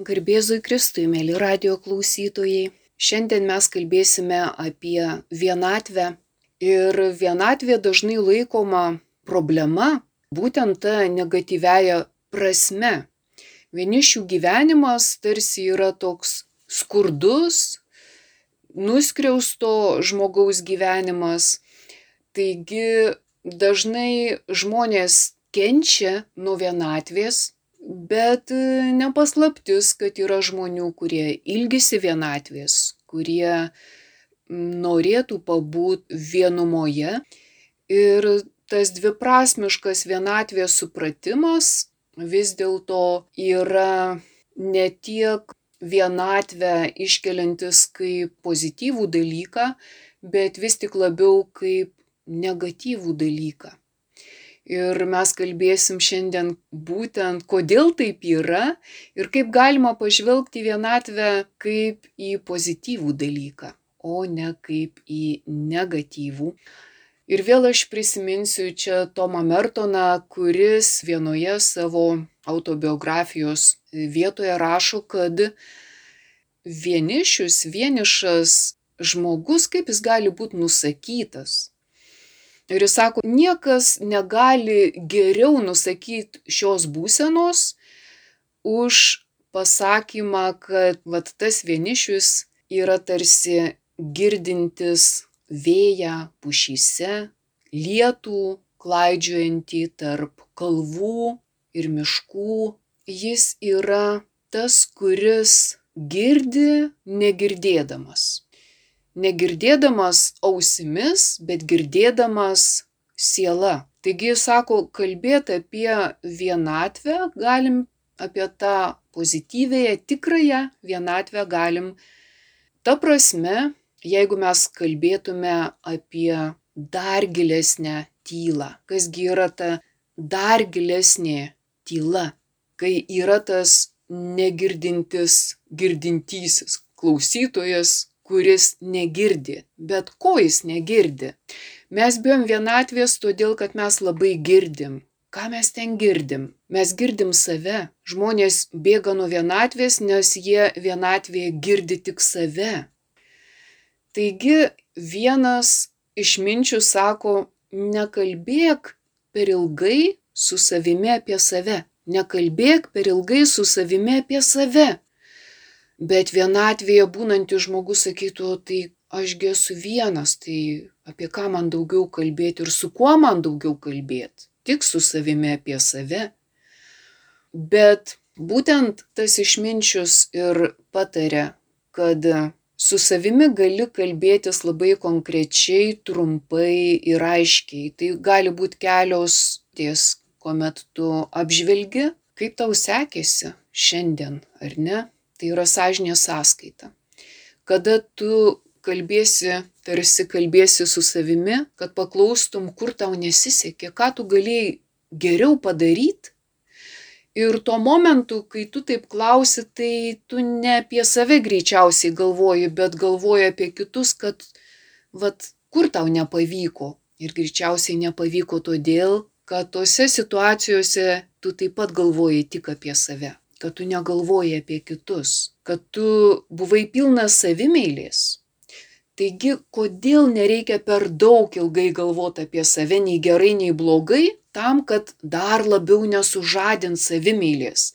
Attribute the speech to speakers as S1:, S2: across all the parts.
S1: Garbėzui Kristui, mėly radio klausytojai. Šiandien mes kalbėsime apie vienatvę. Ir vienatvė dažnai laikoma problema, būtent ta negatyviaja prasme. Vienišių gyvenimas tarsi yra toks skurdus, nuskriausto žmogaus gyvenimas. Taigi dažnai žmonės kenčia nuo vienatvės, bet e, nepaslaptis, kad yra žmonių, kurie ilgisi vienatvės, kurie norėtų pabūti vienumoje. Ir tas dviprasmiškas vienatvės supratimas vis dėlto yra ne tiek vienatvę iškeliantis kaip pozityvų dalyką, bet vis tik labiau kaip negatyvų dalyką. Ir mes kalbėsim šiandien būtent, kodėl taip yra ir kaip galima pažvelgti vienatvę kaip į pozityvų dalyką, o ne kaip į negatyvų. Ir vėl aš prisiminsiu čia Tomą Mertoną, kuris vienoje savo autobiografijos vietoje rašo, kad vienišius, vienišas žmogus, kaip jis gali būti nusakytas, Ir jis sako, niekas negali geriau nusakyti šios būsenos už pasakymą, kad vat, tas vienišius yra tarsi girdintis vėją pušyse, lietų klaidžiojantį tarp kalvų ir miškų. Jis yra tas, kuris girdi negirdėdamas negirdėdamas ausimis, bet girdėdamas siela. Taigi, sako, kalbėti apie vienatvę galim, apie tą pozityvėją, tikrąją vienatvę galim. Ta prasme, jeigu mes kalbėtume apie dar gilesnę tylą, kasgi yra ta dar gilesnė tyla, kai yra tas negirdintis girdintysis klausytojas, kuris negirdi. Bet ko jis negirdi? Mes bijom vienatvės todėl, kad mes labai girdim. Ką mes ten girdim? Mes girdim save. Žmonės bėga nuo vienatvės, nes jie vienatvėje girdi tik save. Taigi vienas išminčių sako, nekalbėk per ilgai su savimi apie save. Nekalbėk per ilgai su savimi apie save. Bet vienatvėje būnantis žmogus sakytų, tai ašgi esu vienas, tai apie ką man daugiau kalbėti ir su kuo man daugiau kalbėti. Tik su savimi apie save. Bet būtent tas išminčius ir patarė, kad su savimi gali kalbėtis labai konkrečiai, trumpai ir aiškiai. Tai gali būti kelios ties, kuomet tu apžvelgi, kaip tau sekėsi šiandien, ar ne? Tai yra sąžinės sąskaita. Kada tu kalbėsi, tarsi kalbėsi su savimi, kad paklaustum, kur tau nesisekė, ką tu galėjai geriau padaryti. Ir tuo momentu, kai tu taip klausi, tai tu ne apie save greičiausiai galvoji, bet galvoji apie kitus, kad, vad, kur tau nepavyko. Ir greičiausiai nepavyko todėl, kad tose situacijose tu taip pat galvoji tik apie save kad tu negalvoji apie kitus, kad tu buvai pilnas savimeilės. Taigi, kodėl nereikia per daug ilgai galvoti apie save, nei gerai, nei blogai, tam, kad dar labiau nesužadint savimeilės,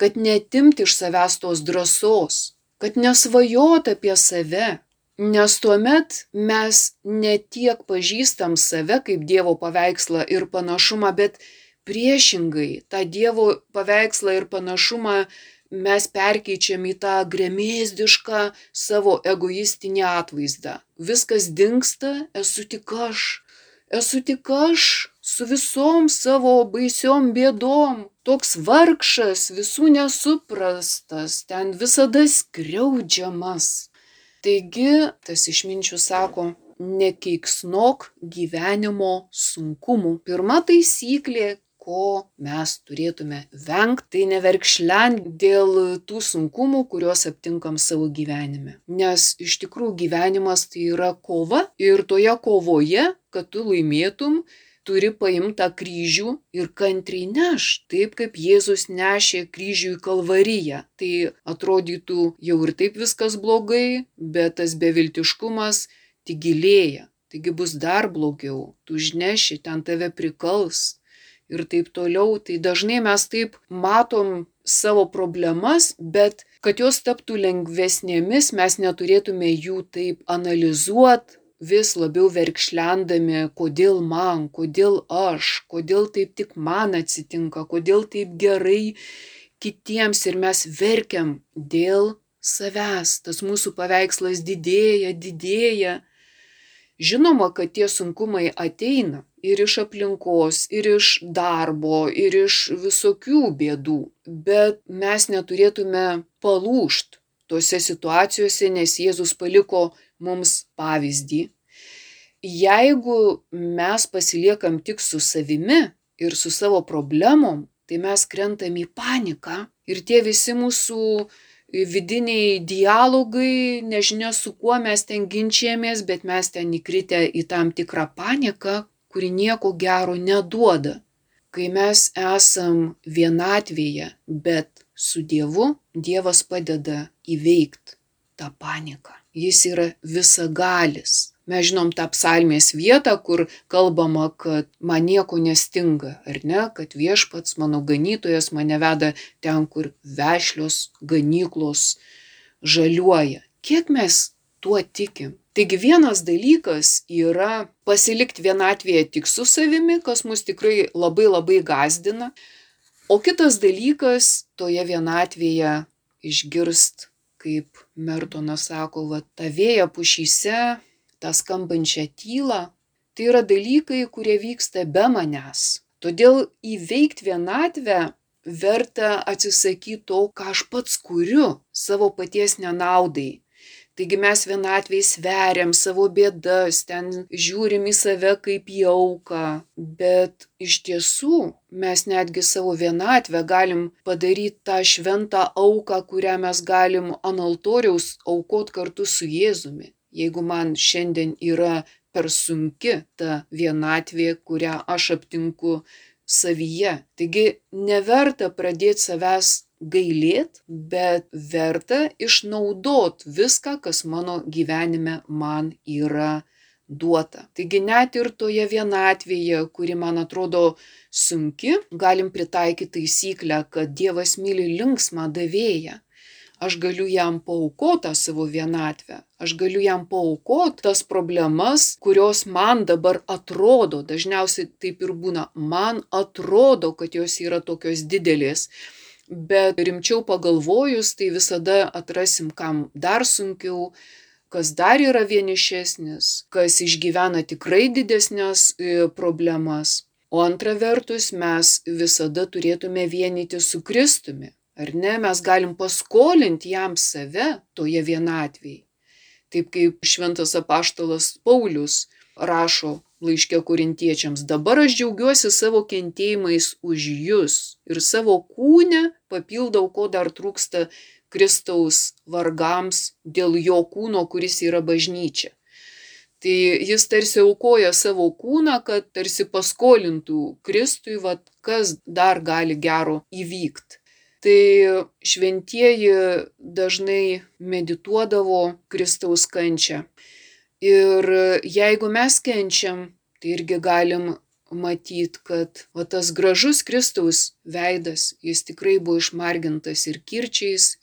S1: kad netimti iš savęs tos drąsos, kad nesvajot apie save, nes tuomet mes ne tiek pažįstam save kaip Dievo paveikslą ir panašumą, bet priešingai tą dievo paveikslą ir panašumą mes perkeičiam į tą gremėzdišką savo egoistinį atvaizdą. Viskas dinksta, esu tik aš, esu tik aš su visom savo baisiom bėdom, toks vargšas, visų nesuprastas, ten visada skriaudžiamas. Taigi, tas išminčių sako, nekeiksnok gyvenimo sunkumų. Pirma taisyklė ko mes turėtume vengt, tai neverkšlent dėl tų sunkumų, kuriuos aptinkam savo gyvenime. Nes iš tikrųjų gyvenimas tai yra kova ir toje kovoje, kad tu laimėtum, turi paimti tą kryžių ir kantriai neš, taip kaip Jėzus nešė kryžių į kalvariją. Tai atrodytų jau ir taip viskas blogai, bet tas beviltiškumas tik gilėja. Taigi bus dar blogiau, tu užneši, ten tave prikals ir taip toliau. Tai dažnai mes taip matom savo problemas, bet kad jos taptų lengvesnėmis, mes neturėtume jų taip analizuoti, vis labiau verkšlendami, kodėl man, kodėl aš, kodėl taip tik man atsitinka, kodėl taip gerai kitiems ir mes verkiam dėl savęs. Tas mūsų paveikslas didėja, didėja. Žinoma, kad tie sunkumai ateina ir iš aplinkos, ir iš darbo, ir iš visokių bėdų, bet mes neturėtume palūšt tose situacijose, nes Jėzus paliko mums pavyzdį. Jeigu mes pasiliekam tik su savimi ir su savo problemom, tai mes krentam į paniką ir tie visi mūsų vidiniai dialogai, nežinia su kuo mes ten ginčiamės, bet mes ten įkritę į tam tikrą paniką, kuri nieko gero neduoda. Kai mes esam vienatvėje, bet su Dievu, Dievas padeda įveikti tą paniką. Jis yra visagalis. Mes žinom tą psalmės vietą, kur kalbama, kad man nieko nestinga, ar ne, kad viešpats mano ganytojas mane veda ten, kur vešlios ganyklos žaliuoja. Kiek mes tuo tikim? Taigi vienas dalykas yra pasilikti vienatvėje tik su savimi, kas mus tikrai labai labai gazdina, o kitas dalykas toje vienatvėje išgirst, kaip Mertonas sako, va, ta vėja pušyse, tą skambančią tylą, tai yra dalykai, kurie vyksta be manęs. Todėl įveikti vienatvę verta atsisakyti to, ką aš pats kuriu savo paties nenaudai. Taigi mes vienatvėj sveriam savo bėdas, ten žiūrim į save kaip į auką, bet iš tiesų mes netgi savo vienatvę galim padaryti tą šventą auką, kurią mes galim ant altoriaus aukot kartu su Jėzumi jeigu man šiandien yra per sunki ta vienatvė, kurią aš aptinku savyje. Taigi neverta pradėti savęs gailėt, bet verta išnaudot viską, kas mano gyvenime man yra duota. Taigi net ir toje vienatvėje, kuri man atrodo sunki, galim pritaikyti taisyklę, kad Dievas myli linksmą davėją aš galiu jam paaukot tą savo vienatvę, aš galiu jam paaukot tas problemas, kurios man dabar atrodo, dažniausiai taip ir būna, man atrodo, kad jos yra tokios didelės. Bet rimčiau pagalvojus, tai visada atrasim, kam dar sunkiau, kas dar yra vienišesnis, kas išgyvena tikrai didesnės e, problemas. O antra vertus, mes visada turėtume vienyti su Kristumi. Ar ne, mes galim paskolinti jam save toje vienatvėje. Taip kaip šventas apaštalas Paulius rašo laiškė korintiečiams, dabar aš džiaugiuosi savo kentėjimais už jūs ir savo kūnę papildau, ko dar trūksta Kristaus vargams dėl jo kūno, kuris yra bažnyčia. Tai jis tarsi aukoja savo kūną, kad tarsi paskolintų Kristui, vad kas dar gali gero įvykti tai šventieji dažnai medituodavo Kristaus kančią. Ir jeigu mes kenčiam, tai irgi galim matyti, kad va, tas gražus Kristaus veidas, jis tikrai buvo išmargintas ir kirčiais,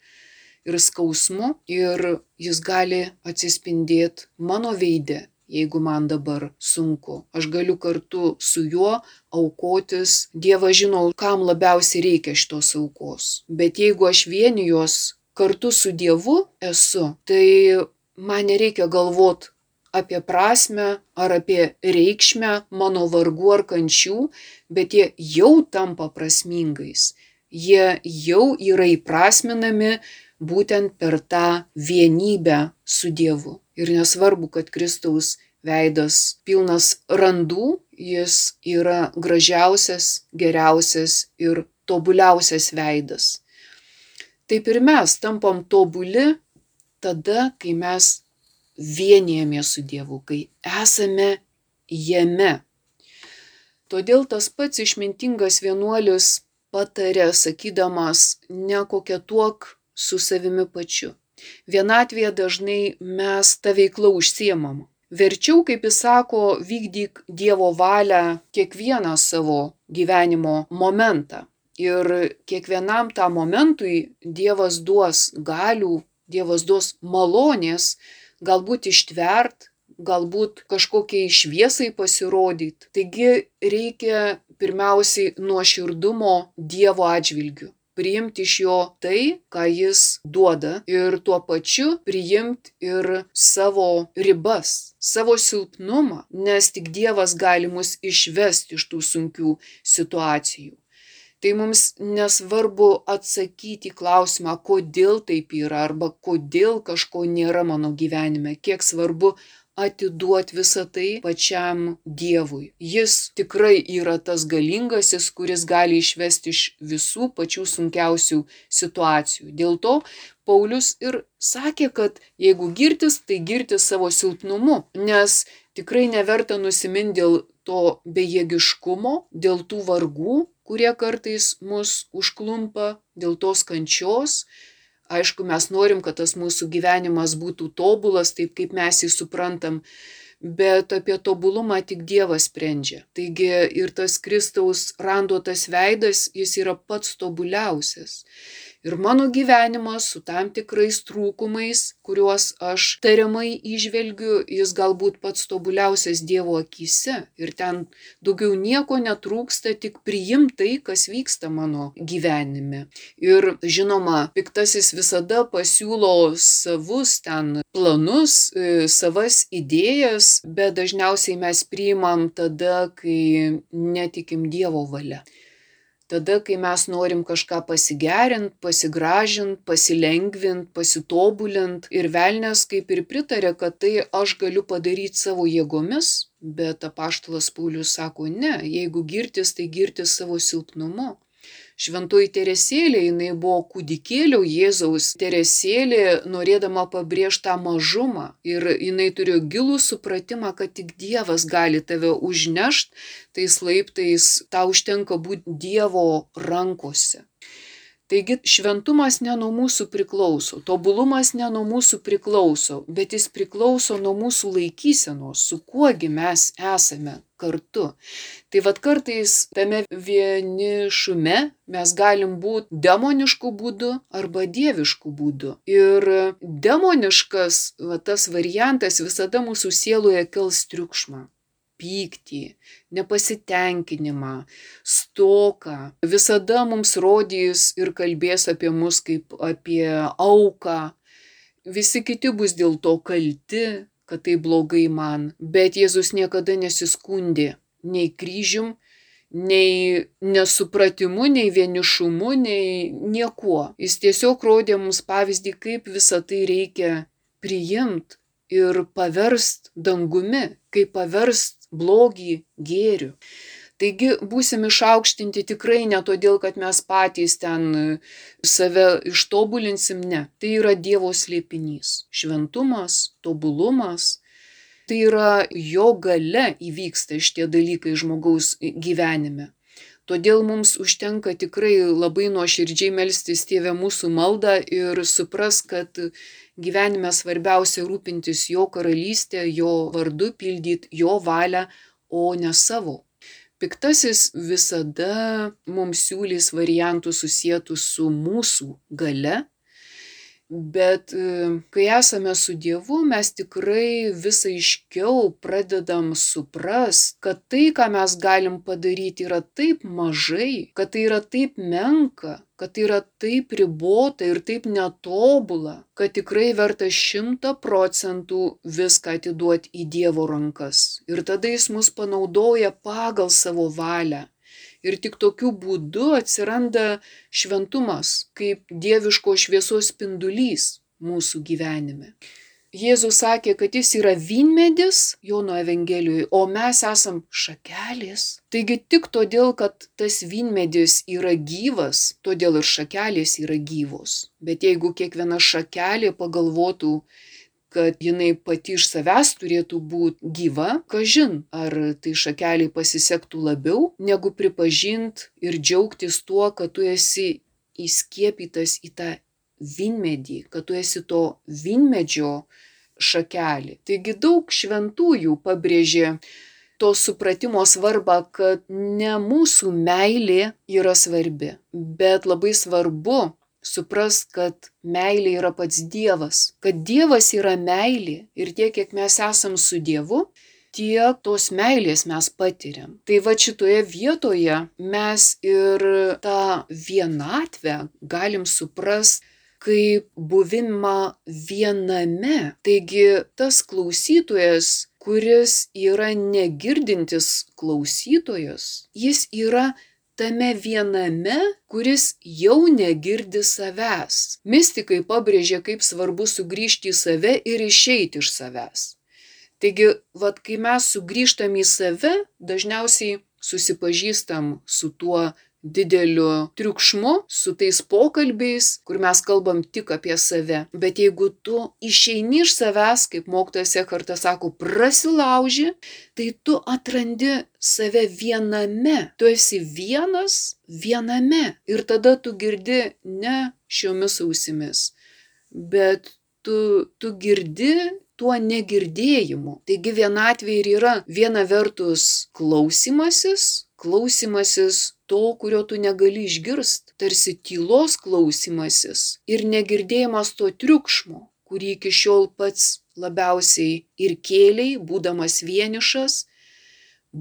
S1: ir skausmu, ir jis gali atsispindėti mano veidė, jeigu man dabar sunku. Aš galiu kartu su juo aukotis. Dievas žino, kam labiausiai reikia šitos aukos. Bet jeigu aš vieni juos kartu su Dievu esu, tai man nereikia galvot apie prasme ar apie reikšmę mano vargų ar kančių, bet jie jau tampa prasmingais. Jie jau yra įprasminami būtent per tą vienybę su Dievu. Ir nesvarbu, kad Kristaus veidas pilnas randų, jis yra gražiausias, geriausias ir tobuliausias veidas. Taip ir mes tampam tobuli tada, kai mes vienijame su Dievu, kai esame jame. Todėl tas pats išmintingas vienuolis patarė, sakydamas, nekoketuok su savimi pačiu. Vienatvėje dažnai mes tą veiklą užsiemam. Verčiau, kaip jis sako, vykdyk Dievo valią kiekvieną savo gyvenimo momentą. Ir kiekvienam tam momentui Dievas duos galių, Dievas duos malonės, galbūt ištvert, galbūt kažkokiai šviesai pasirodyti. Taigi reikia pirmiausiai nuoširdumo Dievo atžvilgiu priimti iš jo tai, ką jis duoda ir tuo pačiu priimti ir savo ribas, savo silpnumą, nes tik Dievas gali mus išvesti iš tų sunkių situacijų. Tai mums nesvarbu atsakyti į klausimą, kodėl taip yra arba kodėl kažko nėra mano gyvenime, kiek svarbu atiduot visą tai pačiam Dievui. Jis tikrai yra tas galingasis, kuris gali išvesti iš visų pačių sunkiausių situacijų. Dėl to Paulius ir sakė, kad jeigu girtis, tai girtis savo silpnumu, nes tikrai neverta nusiminti dėl to bejėgiškumo, dėl tų vargų, kurie kartais mus užklumpa, dėl tos kančios, Aišku, mes norim, kad tas mūsų gyvenimas būtų tobulas, taip kaip mes jį suprantam, bet apie tobulumą tik Dievas sprendžia. Taigi ir tas Kristaus randuotas veidas, jis yra pats tobuliausias. Ir mano gyvenimas su tam tikrais trūkumais, kuriuos aš tariamai išvelgiu, jis galbūt pats tobuliausias Dievo akise. Ir ten daugiau nieko netrūksta, tik priimtai, kas vyksta mano gyvenime. Ir žinoma, piktasis visada pasiūlo savus ten planus, e, savas idėjas, bet dažniausiai mes priimam tada, kai netikim Dievo valia tada kai mes norim kažką pasigerint pasigražint pasilengvint pasitobulint. Ir velnias kaip ir pritaria kad tai aš galiu padaryt savo jėgomis bet apaštalas paulius sako ne jeigu girtis tai girtis savo silpnumu Šventoji Teresėlė, jinai buvo kūdikėlio Jėzaus Teresėlė, norėdama pabrėžti tą mažumą. Ir jinai turėjo gilų supratimą, kad tik Dievas gali tave užnešti, tais laiptais tau užtenka būti Dievo rankose. Taigi šventumas ne nuo mūsų priklauso, tobulumas ne nuo mūsų priklauso, bet jis priklauso nuo mūsų laikysenos, su kuogi mes esame kartu. Tai vad kartais tame vienišume mes galim būti demonišku būdu arba dievišku būdu. Ir demoniškas va, tas variantas visada mūsų sieloje kels triukšmą pyktį, nepasitenkinimą, stoką. Visada mums rodys ir kalbės apie mus kaip apie auką. Visi kiti bus dėl to kalti, kad tai blogai man. Bet Jėzus niekada nesiskundė nei kryžium, nei nesupratimu, nei vienišumu, nei niekuo. Jis tiesiog rodė mums pavyzdį, kaip visą tai reikia priimti ir paverst dangumi, kaip paverst blogį gėriu. Taigi būsim išaukštinti tikrai ne todėl, kad mes patys ten e, save ištobulinsim, ne. Tai yra Dievo slėpinys. Šventumas, tobulumas. Tai yra jo gale įvyksta šitie dalykai žmogaus gyvenime. Todėl mums užtenka tikrai labai nuoširdžiai melstis tėvę mūsų maldą ir supras, kad gyvenime svarbiausia rūpintis jo karalystė, jo vardu pildyti jo valią, o ne savo. Piktasis visada mums siūlys variantų susijętų su mūsų gale, Bet e, kai esame su Dievu, mes tikrai vis aiškiau pradedam supras, kad tai, ką mes galim padaryti, yra taip mažai, kad tai yra taip menka, kad tai yra taip ribota ir taip netobula, kad tikrai verta šimta procentų viską atiduoti į Dievo rankas. Ir tada jis mus panaudoja pagal savo valią ir tik tokiu būdu atsiranda šventumas kaip dieviško šviesos spindulys mūsų gyvenime. Jėzus sakė, kad jis yra vynmedis Jono Evangelijoje, o mes esam šakelės. Taigi tik todėl, kad tas vynmedis yra gyvas, todėl ir šakelės yra gyvos. Bet jeigu kiekviena šakelė pagalvotų, kad jinai pati iš savęs turėtų būti gyva, kažin, ar tai šakeliai pasisektų labiau, negu pripažint ir džiaugtis tuo, kad tu esi įskiepytas į tą vinmedį, kad tu esi to vinmedžio šakelį. Taigi daug šventųjų pabrėžė to supratimo svarbą, kad ne mūsų meilė yra svarbi, bet labai svarbu suprast, kad meilė yra pats Dievas, kad Dievas yra meilė ir tiek, kiek mes esam su Dievu, tiek tos meilės mes patiriam. Tai va šitoje vietoje mes ir tą vienatvę galim suprast kaip buvimą viename. Taigi tas klausytojas, kuris yra negirdintis klausytojas, jis yra tame viename, kuris jau negirdi savęs. Mystikai pabrėžė, kaip svarbu sugrįžti į save ir išeiti iš savęs. Taigi, vad, kai mes sugrįžtam į save, dažniausiai susipažįstam su tuo dideliu triukšmu, su tais pokalbiais, kur mes kalbam tik apie save. Bet jeigu tu išeini iš savęs, kaip mokytojas Ekartas sako, prasilauži, tai tu atrandi save viename. Tu esi vienas viename. Ir tada tu girdi ne šiomis ausimis, bet tu, tu girdi tuo negirdėjimu. Taigi vienatvė ir yra viena vertus klausimasis, klausimasis to, kurio tu negali išgirst, tarsi tylos klausimasis ir negirdėjimas to triukšmo, kurį iki šiol pats labiausiai ir kėliai, būdamas vienišas,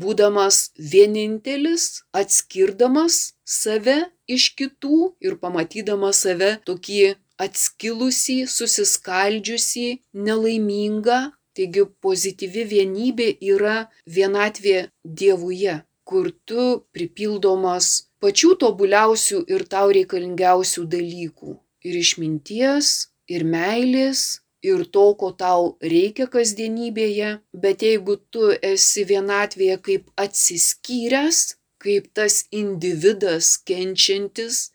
S1: būdamas vienintelis, atskirdamas save iš kitų ir pamatydamas save tokį atskilusį, susiskaldžiusį, nelaimingą. Taigi pozityvi vienybė yra vienatvė Dievuje kur tu pripildomas pačių tobuliausių ir tau reikalingiausių dalykų. Ir išminties, ir meilės, ir to, ko tau reikia kasdienybėje. Bet jeigu tu esi vienatvėje kaip atsiskyręs, kaip tas individas kenčiantis,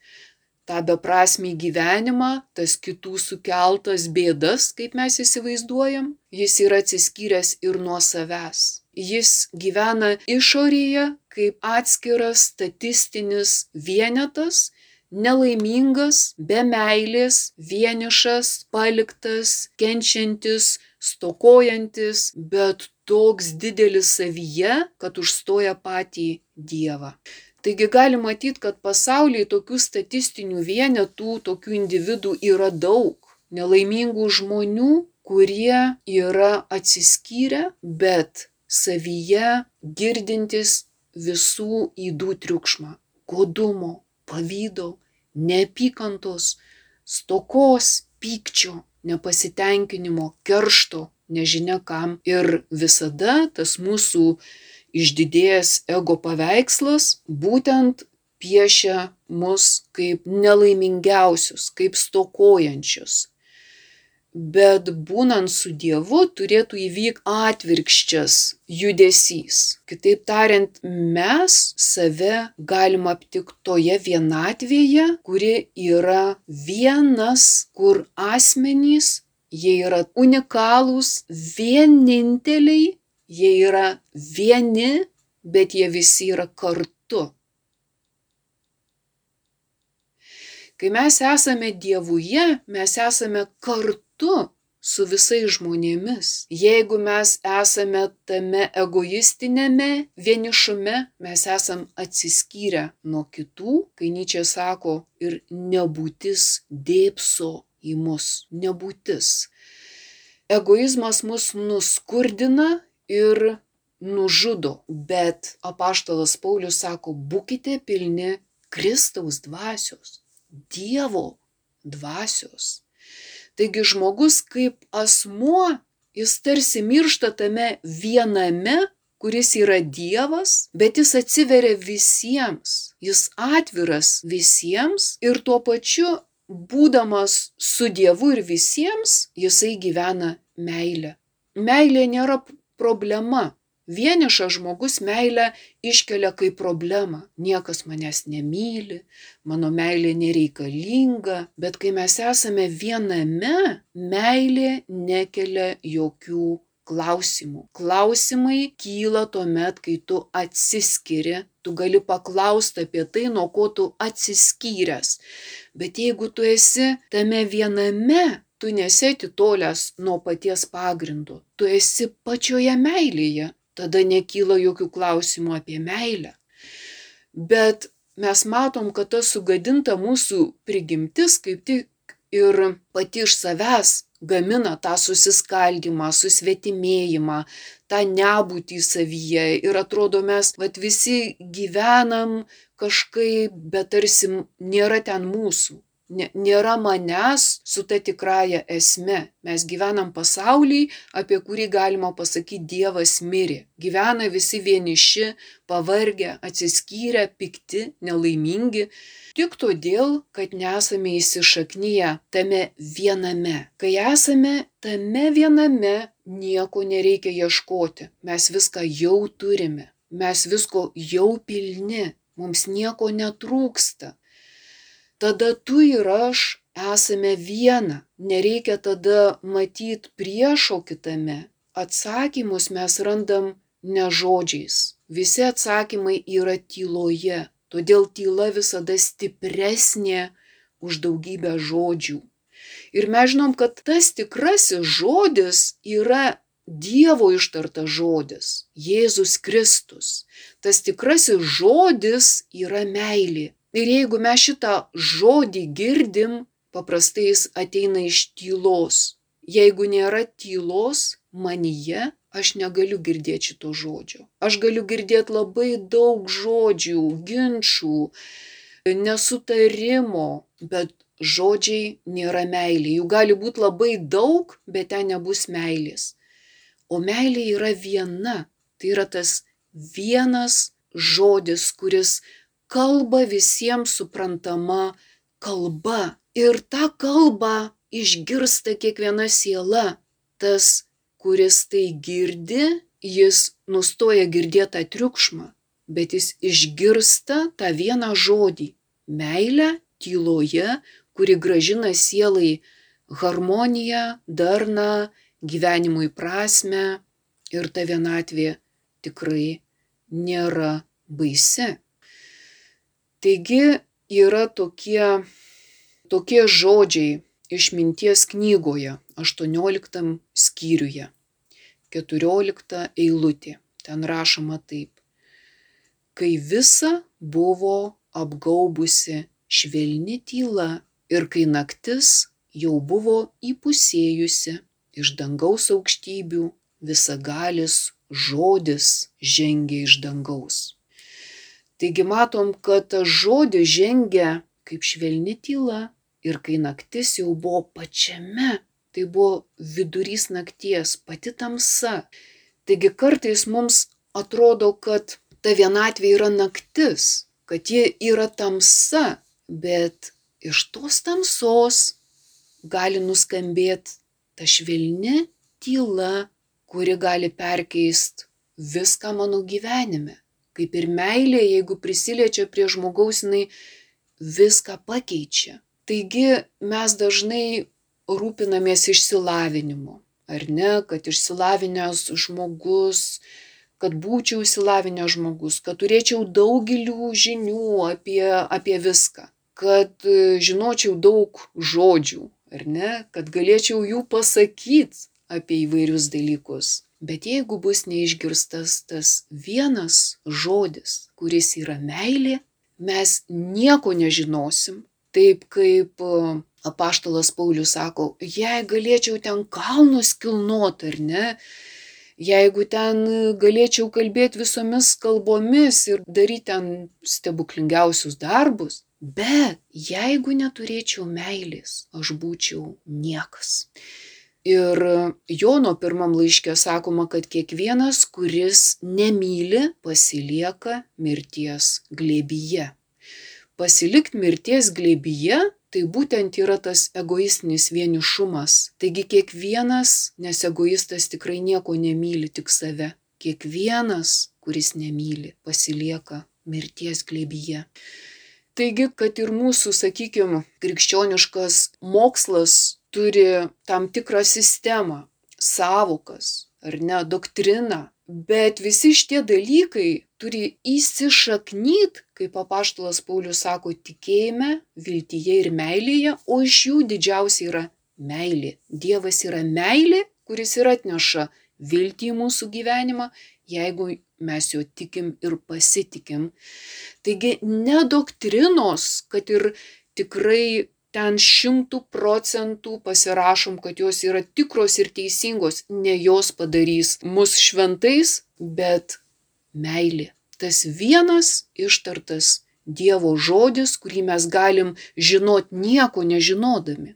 S1: tą beprasmį gyvenimą, tas kitų sukeltas bėdas, kaip mes įsivaizduojam, jis yra atsiskyręs ir nuo savęs. Jis gyvena išorėje, kaip atskiras statistinis vienetas, nelaimingas, be meilės, vienišas, paliktas, kenčiantis, stokojantis, bet toks didelis savyje, kad užstoja patį Dievą. Taigi gali matyti, kad pasaulyje tokių statistinių vienetų, tokių individų yra daug. Nelaimingų žmonių, kurie yra atsiskyrę, bet savyje girdintis visų įdų triukšmą - godumo, pavydo, neapykantos, stokos, pykčio, nepasitenkinimo, keršto, nežinia kam. Ir visada tas mūsų išdidėjęs ego paveikslas būtent piešia mus kaip nelaimingiausius, kaip stokojančius, bet būnant su Dievu turėtų įvykti atvirkščias judesys. Kitaip tariant, mes save galim aptikti toje vienatvėje, kuri yra vienas, kur asmenys, jie yra unikalūs, vieninteliai, jie yra vieni, bet jie visi yra kartu. Kai mes esame Dievuje, mes esame kartu kartu su visais žmonėmis. Jeigu mes esame tame egoistinėme vienišume, mes esam atsiskyrę nuo kitų, kai Nyčia sako, ir nebūtis dėpso į mus, nebūtis. Egoizmas mus nuskurdina ir nužudo, bet apaštalas Paulius sako, būkite pilni Kristaus dvasios, Dievo dvasios. Taigi žmogus kaip asmuo, jis tarsi miršta tame viename, kuris yra Dievas, bet jis atsiveria visiems, jis atviras visiems ir tuo pačiu, būdamas su Dievu ir visiems, jisai gyvena meilę. Meilė nėra problema, Vienišas žmogus meilę iškelia kaip problemą. Niekas manęs nemyli, mano meilė nereikalinga, bet kai mes esame viename, meilė nekelia jokių klausimų. Klausimai kyla tuomet, kai tu atsiskiri, tu gali paklausti apie tai, nuo ko tu atsiskyręs. Bet jeigu tu esi tame viename, tu nesi atitolęs nuo paties pagrindo, tu esi pačioje meilėje tada nekyla jokių klausimų apie meilę. Bet mes matom, kad ta sugadinta mūsų prigimtis kaip tik ir pati iš savęs gamina tą susiskaldimą, susvetimėjimą, tą nebūtį savyje ir atrodo mes vat, visi gyvenam kažkaip, bet tarsi nėra ten mūsų nėra manęs su ta tikrąja esme. Mes gyvenam pasaulį, apie kurį galima pasakyti Dievas mirė. Gyvena visi vieniši, pavargę, atsiskyrę, pikti, nelaimingi. Tik todėl, kad nesame įsišaknyje tame viename. Kai esame tame viename, nieko nereikia ieškoti. Mes viską jau turime. Mes visko jau pilni. Mums nieko netrūksta tada tu ir aš esame viena, nereikia tada matyti priešo kitame. Atsakymus mes randam ne žodžiais. Visi atsakymai yra tyloje, todėl tyla visada stipresnė už daugybę žodžių. Ir mes žinom, kad tas tikrasis žodis yra Dievo ištartas žodis - Jėzus Kristus. Tas tikrasis žodis yra meilė. Ir jeigu mes šitą žodį girdim, paprastai jis ateina iš tylos. Jeigu nėra tylos manyje, aš negaliu girdėti šito žodžio. Aš galiu girdėti labai daug žodžių, ginčių, nesutarimo, bet žodžiai nėra meilė. Jų gali būti labai daug, bet ten nebus meilės. O meilė yra viena. Tai yra tas vienas žodis, kuris kalba visiems suprantama kalba. Ir tą kalbą išgirsta kiekviena siela. Tas, kuris tai girdi, jis nustoja girdėti tą triukšmą, bet jis išgirsta tą vieną žodį - meilę tyloje, kuri gražina sielai harmoniją, darną, gyvenimui prasme ir ta vienatvė tikrai nėra baisi. Taigi yra tokie, tokie žodžiai išminties knygoje 18 skyriuje, 14 eilutė. Ten rašoma taip. Kai visa buvo apgaubusi švelni tyla ir kai naktis jau buvo įpusėjusi, iš dangaus aukštybių visagalis žodis žengė iš dangaus. Taigi matom, kad tas žodis žengia kaip švelni tyla ir kai naktis jau buvo pačiame, tai buvo vidurys nakties, pati tamsa. Taigi kartais mums atrodo, kad ta vienatvė yra naktis, kad ji yra tamsa, bet iš tos tamsos gali nuskambėti ta švelni tyla, kuri gali perkeisti viską mano gyvenime kaip ir meilė, jeigu prisiliečia prie žmogaus, jinai viską pakeičia. Taigi mes dažnai rūpinamės išsilavinimu, ar ne, kad išsilavinęs žmogus, kad būčiau išsilavinęs žmogus, kad turėčiau daug gilių žinių apie, apie viską, kad e, žinočiau daug žodžių, ar ne, kad galėčiau jų pasakyti apie įvairius dalykus. Bet jeigu bus neišgirstas tas vienas žodis, kuris yra meilė, mes nieko nežinosim. Taip kaip e, apaštalas Paulius sako, jei galėčiau ten kalnus kilnot ar ne, jeigu ten galėčiau kalbėti visomis kalbomis ir daryti ten stebuklingiausius darbus, bet jeigu neturėčiau meilės, aš būčiau niekas. Ir Jono pirmam laiške sakoma, kad kiekvienas, kuris nemyli, pasilieka mirties glėbyje. Pasilikti mirties glėbyje tai būtent yra tas egoistinis vienišumas. Taigi kiekvienas, nes egoistas tikrai nieko nemyli, tik save. kiekvienas, kuris nemyli, pasilieka mirties glėbyje. Taigi, kad ir mūsų, sakykime, krikščioniškas mokslas turi tam tikrą sistemą, savokas, ar ne, doktriną, bet visi šitie dalykai turi įsišaknyt, kaip apaštalas Paulius sako, tikėjime, viltyje ir meilėje, o iš jų didžiausia yra meilė. Dievas yra meilė, kuris ir atneša viltį į mūsų gyvenimą, jeigu mes juo tikim ir pasitikim. Taigi ne doktrinos, kad ir tikrai ten šimtų procentų pasirašom, kad jos yra tikros ir teisingos, ne jos padarys mus šventais, bet meilė. Tas vienas ištartas Dievo žodis, kurį mes galim žinot nieko nežinodami.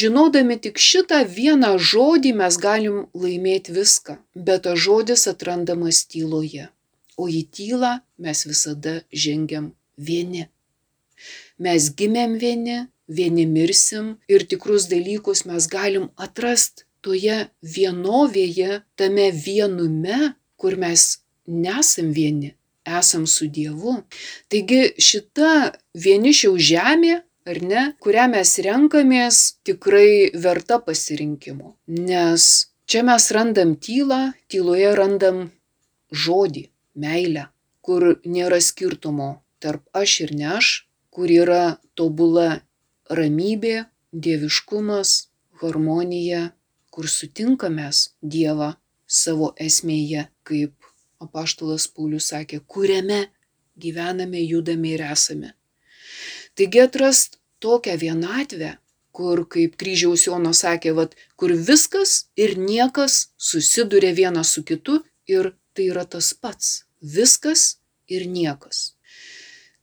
S1: Žinodami tik šitą vieną žodį mes galim laimėti viską, bet tas žodis atrandamas tyloje. O į tylą mes visada žengiam vieni. Mes gimėm vieni, vieni mirsim ir tikrus dalykus mes galim atrasti toje vienovėje, tame vienume, kur mes nesam vieni, esam su Dievu. Taigi šita vienišiau žemė ar ne, kurią mes renkamės, tikrai verta pasirinkimo. Nes čia mes randam tylą, tyloje randam žodį, meilę, kur nėra skirtumo tarp aš ir ne aš, kur yra tobula ramybė, dieviškumas, harmonija, kur sutinkamės Dievą savo esmėje, kaip apaštalas Paulius sakė, kuriame gyvename, judame ir esame. Taigi atrast tokią vienatvę, kur, kaip kryžiaus Jono sakė, vat, kur viskas ir niekas susiduria vienas su kitu ir tai yra tas pats. Viskas ir niekas.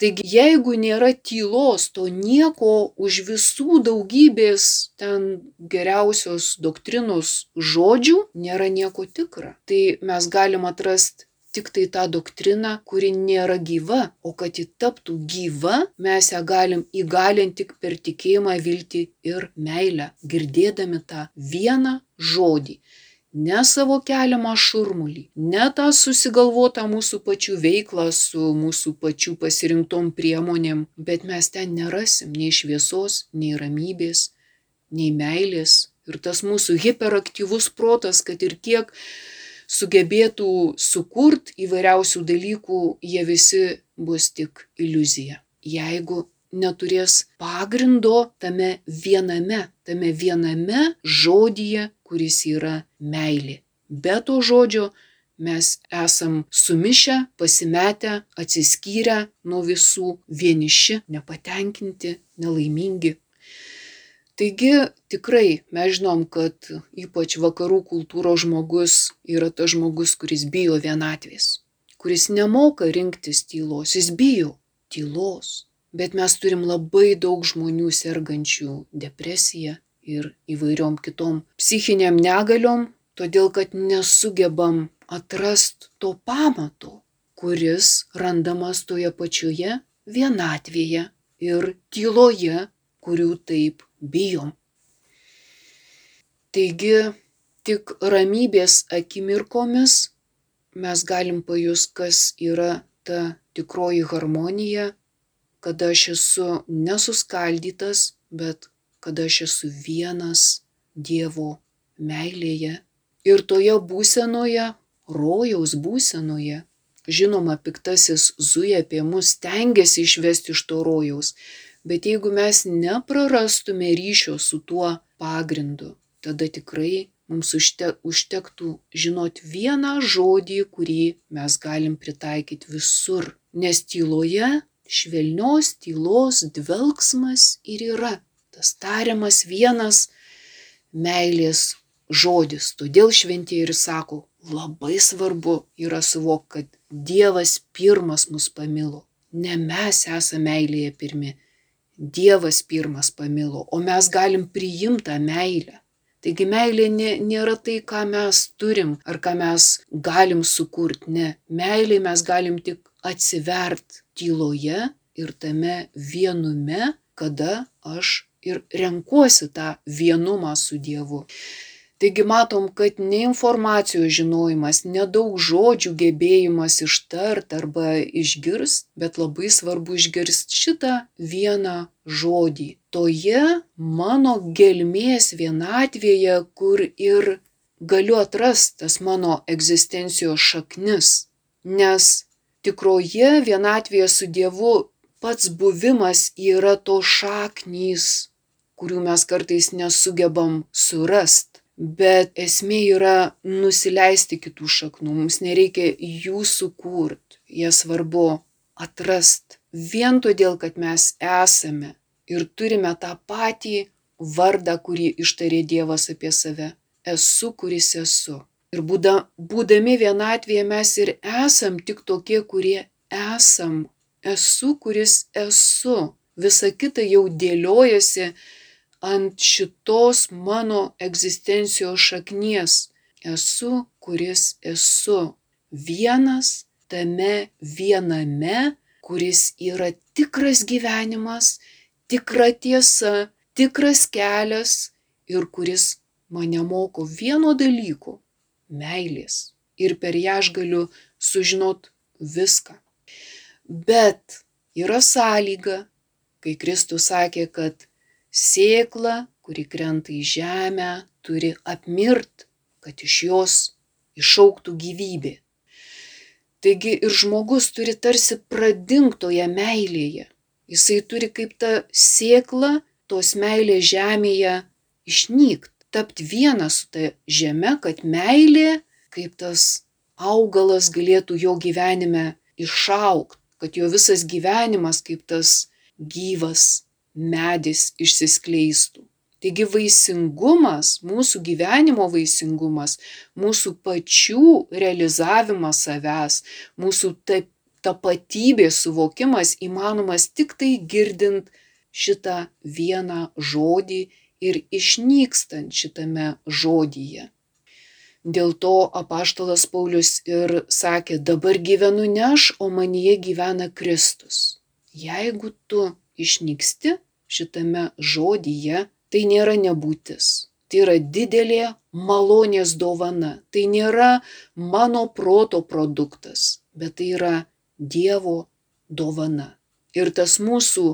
S1: Taigi jeigu nėra tylos, to nieko už visų daugybės ten geriausios doktrinos žodžių nėra nieko tikra. Tai mes galim atrasti tiktai tą doktriną, kuri nėra gyva, o kad ji taptų gyva, mes ją galim įgalinti tik per tikėjimą, viltį ir meilę, girdėdami tą vieną žodį. Ne savo keliamą šurmulį, ne tą susigalvotą mūsų pačių veiklą su mūsų pačių pasirinktom priemonėm, bet mes ten nerasim nei šviesos, nei ramybės, nei meilės. Ir tas mūsų hiperaktyvus protas, kad ir kiek sugebėtų sukurt įvairiausių dalykų, jie visi bus tik iliuzija. Jeigu neturės pagrindo tame viename, tame viename žodyje, kuris yra meilė. Be to žodžio mes esam sumišę, pasimetę, atsiskyrę nuo visų, vieniši, nepatenkinti, nelaimingi. Taigi tikrai mes žinom, kad ypač vakarų kultūros žmogus yra tas žmogus, kuris bijo vienatvės, kuris nemoka rinktis tylos, jis bijo tylos. Bet mes turim labai daug žmonių sergančių depresija ir įvairiom kitom psichiniam negaliom, todėl kad nesugebam atrast to pamato, kuris randamas toje pačioje vienatvėje ir tyloje, kurių taip bijom. Taigi tik ramybės akimirkomis mes galim pajus, kas yra ta tikroji harmonija, kada aš esu nesuskaldytas, bet kada aš esu vienas Dievo meilėje. Ir toje būsenoje, rojaus būsenoje, žinoma, piktasis zuja apie mus, tengiasi išvesti iš to rojaus, Bet jeigu mes neprarastume ryšio su tuo pagrindu, tada tikrai mums užte, užtektų žinot vieną žodį, kurį mes galim pritaikyti visur. Nes tyloje, švelnios tylos dvelgsmas ir yra tas tariamas vienas meilės žodis. Todėl šventieji ir sako, labai svarbu yra suvokti, kad Dievas pirmas mus pamilo. Ne mes esame meilėje pirmi, Dievas pirmas pamilo, o mes galim priimti tą meilę. Taigi meilė nė, nėra tai, ką mes turim ar ką mes galim sukurti. Ne, meilė mes galim tik atsivert tyloje ir tame vienume, kada aš ir renkuosi tą vienumą su Dievu. Taigi matom, kad ne informacijos žinojimas, nedaug žodžių gebėjimas ištart arba išgirst, bet labai svarbu išgirst šitą vieną žodį. Toje mano gelmės vienatvėje, kur ir galiu atrast tas mano egzistencijos šaknis. Nes tikroje vienatvėje su Dievu pats buvimas yra to šaknys, kurių mes kartais nesugebam surast. Bet esmė yra nusileisti kitų šaknų, mums nereikia jų sukurt, jie svarbu atrast. Vien todėl, kad mes esame ir turime tą patį vardą, kurį ištarė Dievas apie save. Esu, kuris esu. Ir būda, būdami vienatvėje mes ir esam tik tokie, kurie esam. Esu, kuris esu. Visa kita jau dėliojasi ant šitos mano egzistencijos šaknies. Esu, kuris esu. Vienas tame viename, kuris yra tikras gyvenimas, tikra tiesa, tikras kelias ir kuris mane moko vieno dalyko - meilės. Ir per ją aš galiu sužinot viską. Bet yra sąlyga, kai Kristus sakė, kad sėkla, kuri krenta į žemę, turi apmirt, kad iš jos išauktų gyvybė. Taigi ir žmogus turi tarsi pradingtoje meilėje. Jisai turi kaip ta sėkla tos meilės žemėje išnykt, tapti vieną su ta žeme, kad meilė kaip tas augalas galėtų jo gyvenime išaukti, kad jo visas gyvenimas kaip tas gyvas medis išsiskleistų. Taigi vaisingumas, mūsų gyvenimo vaisingumas, mūsų pačių realizavimas savęs, mūsų tapatybės suvokimas įmanomas tik tai girdint šitą vieną žodį ir išnykstant šitame žodyje. Dėl to apaštalas Paulius ir sakė, dabar gyvenu ne aš, o manyje gyvena Kristus. Jeigu tu išnyksti, šitame žodyje, tai nėra nebūtis. Tai yra didelė malonės dovana. Tai nėra mano proto produktas, bet tai yra Dievo dovana. Ir tas mūsų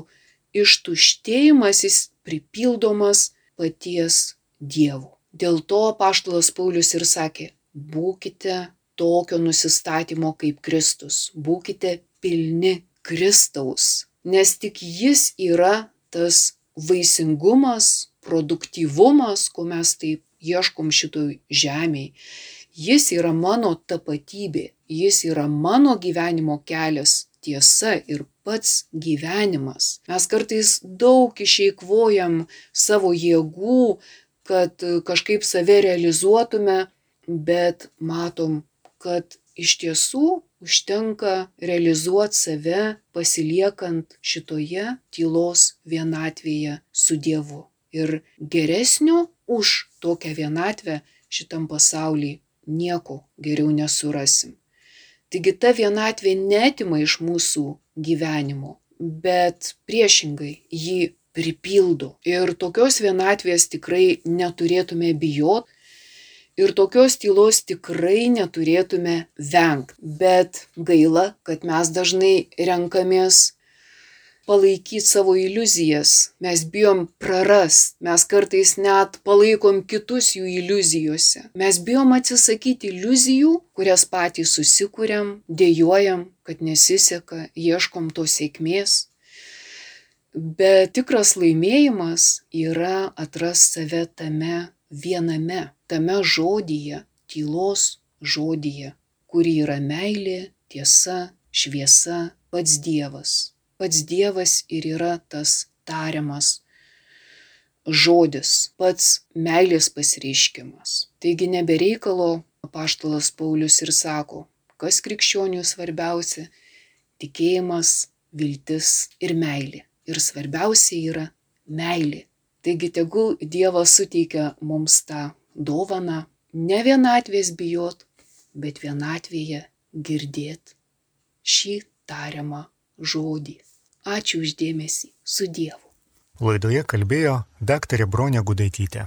S1: ištuštėjimas jis pripildomas paties Dievo. Dėl to paštalas Paulius ir sakė, būkite tokio nusistatymo kaip Kristus, būkite pilni Kristaus, nes tik Jis yra tas vaisingumas, produktyvumas, ko mes taip ieškom šitoj žemėj, jis yra mano tapatybė, jis yra mano gyvenimo kelias, tiesa ir pats gyvenimas. Mes kartais daug išeikvojam savo jėgų, kad kažkaip save realizuotume, bet matom, kad iš tiesų užtenka realizuot save pasiliekant šitoje tylos vienatvėje su Dievu. Ir geresnio už tokią vienatvę šitam pasaulyje nieko geriau nesurasim. Taigi ta vienatvė netima iš mūsų gyvenimo, bet priešingai jį pripildo. Ir tokios vienatvės tikrai neturėtume bijot, ir tokios tylos tikrai neturėtume vengt. Bet gaila, kad mes dažnai renkamės palaikyti savo iliuzijas, mes bijom prarast, mes kartais net palaikom kitus jų iliuzijose. Mes bijom atsisakyti iliuzijų, kurias patys susikūrėm, dėjojam, kad nesiseka, ieškom to sėkmės. Bet tikras laimėjimas yra atras save tame viename tame žodyje, tylos žodyje, kuri yra meilė, tiesa, šviesa, pats Dievas. Pats Dievas ir yra tas tariamas žodis, pats meilės pasireiškimas. Taigi nebereikalo apaštalas Paulius ir sako, kas krikščionių svarbiausia - tikėjimas, viltis ir meilė. Ir svarbiausia yra meilė. Taigi tegul Dievas suteikia mums tą dovaną ne vienatvės bijot, bet vienatvėje girdėt šį tariamą žodį. Ačiū uždėmesį su Dievu.
S2: Laidoje kalbėjo daktarė Bronė Gudaitytė.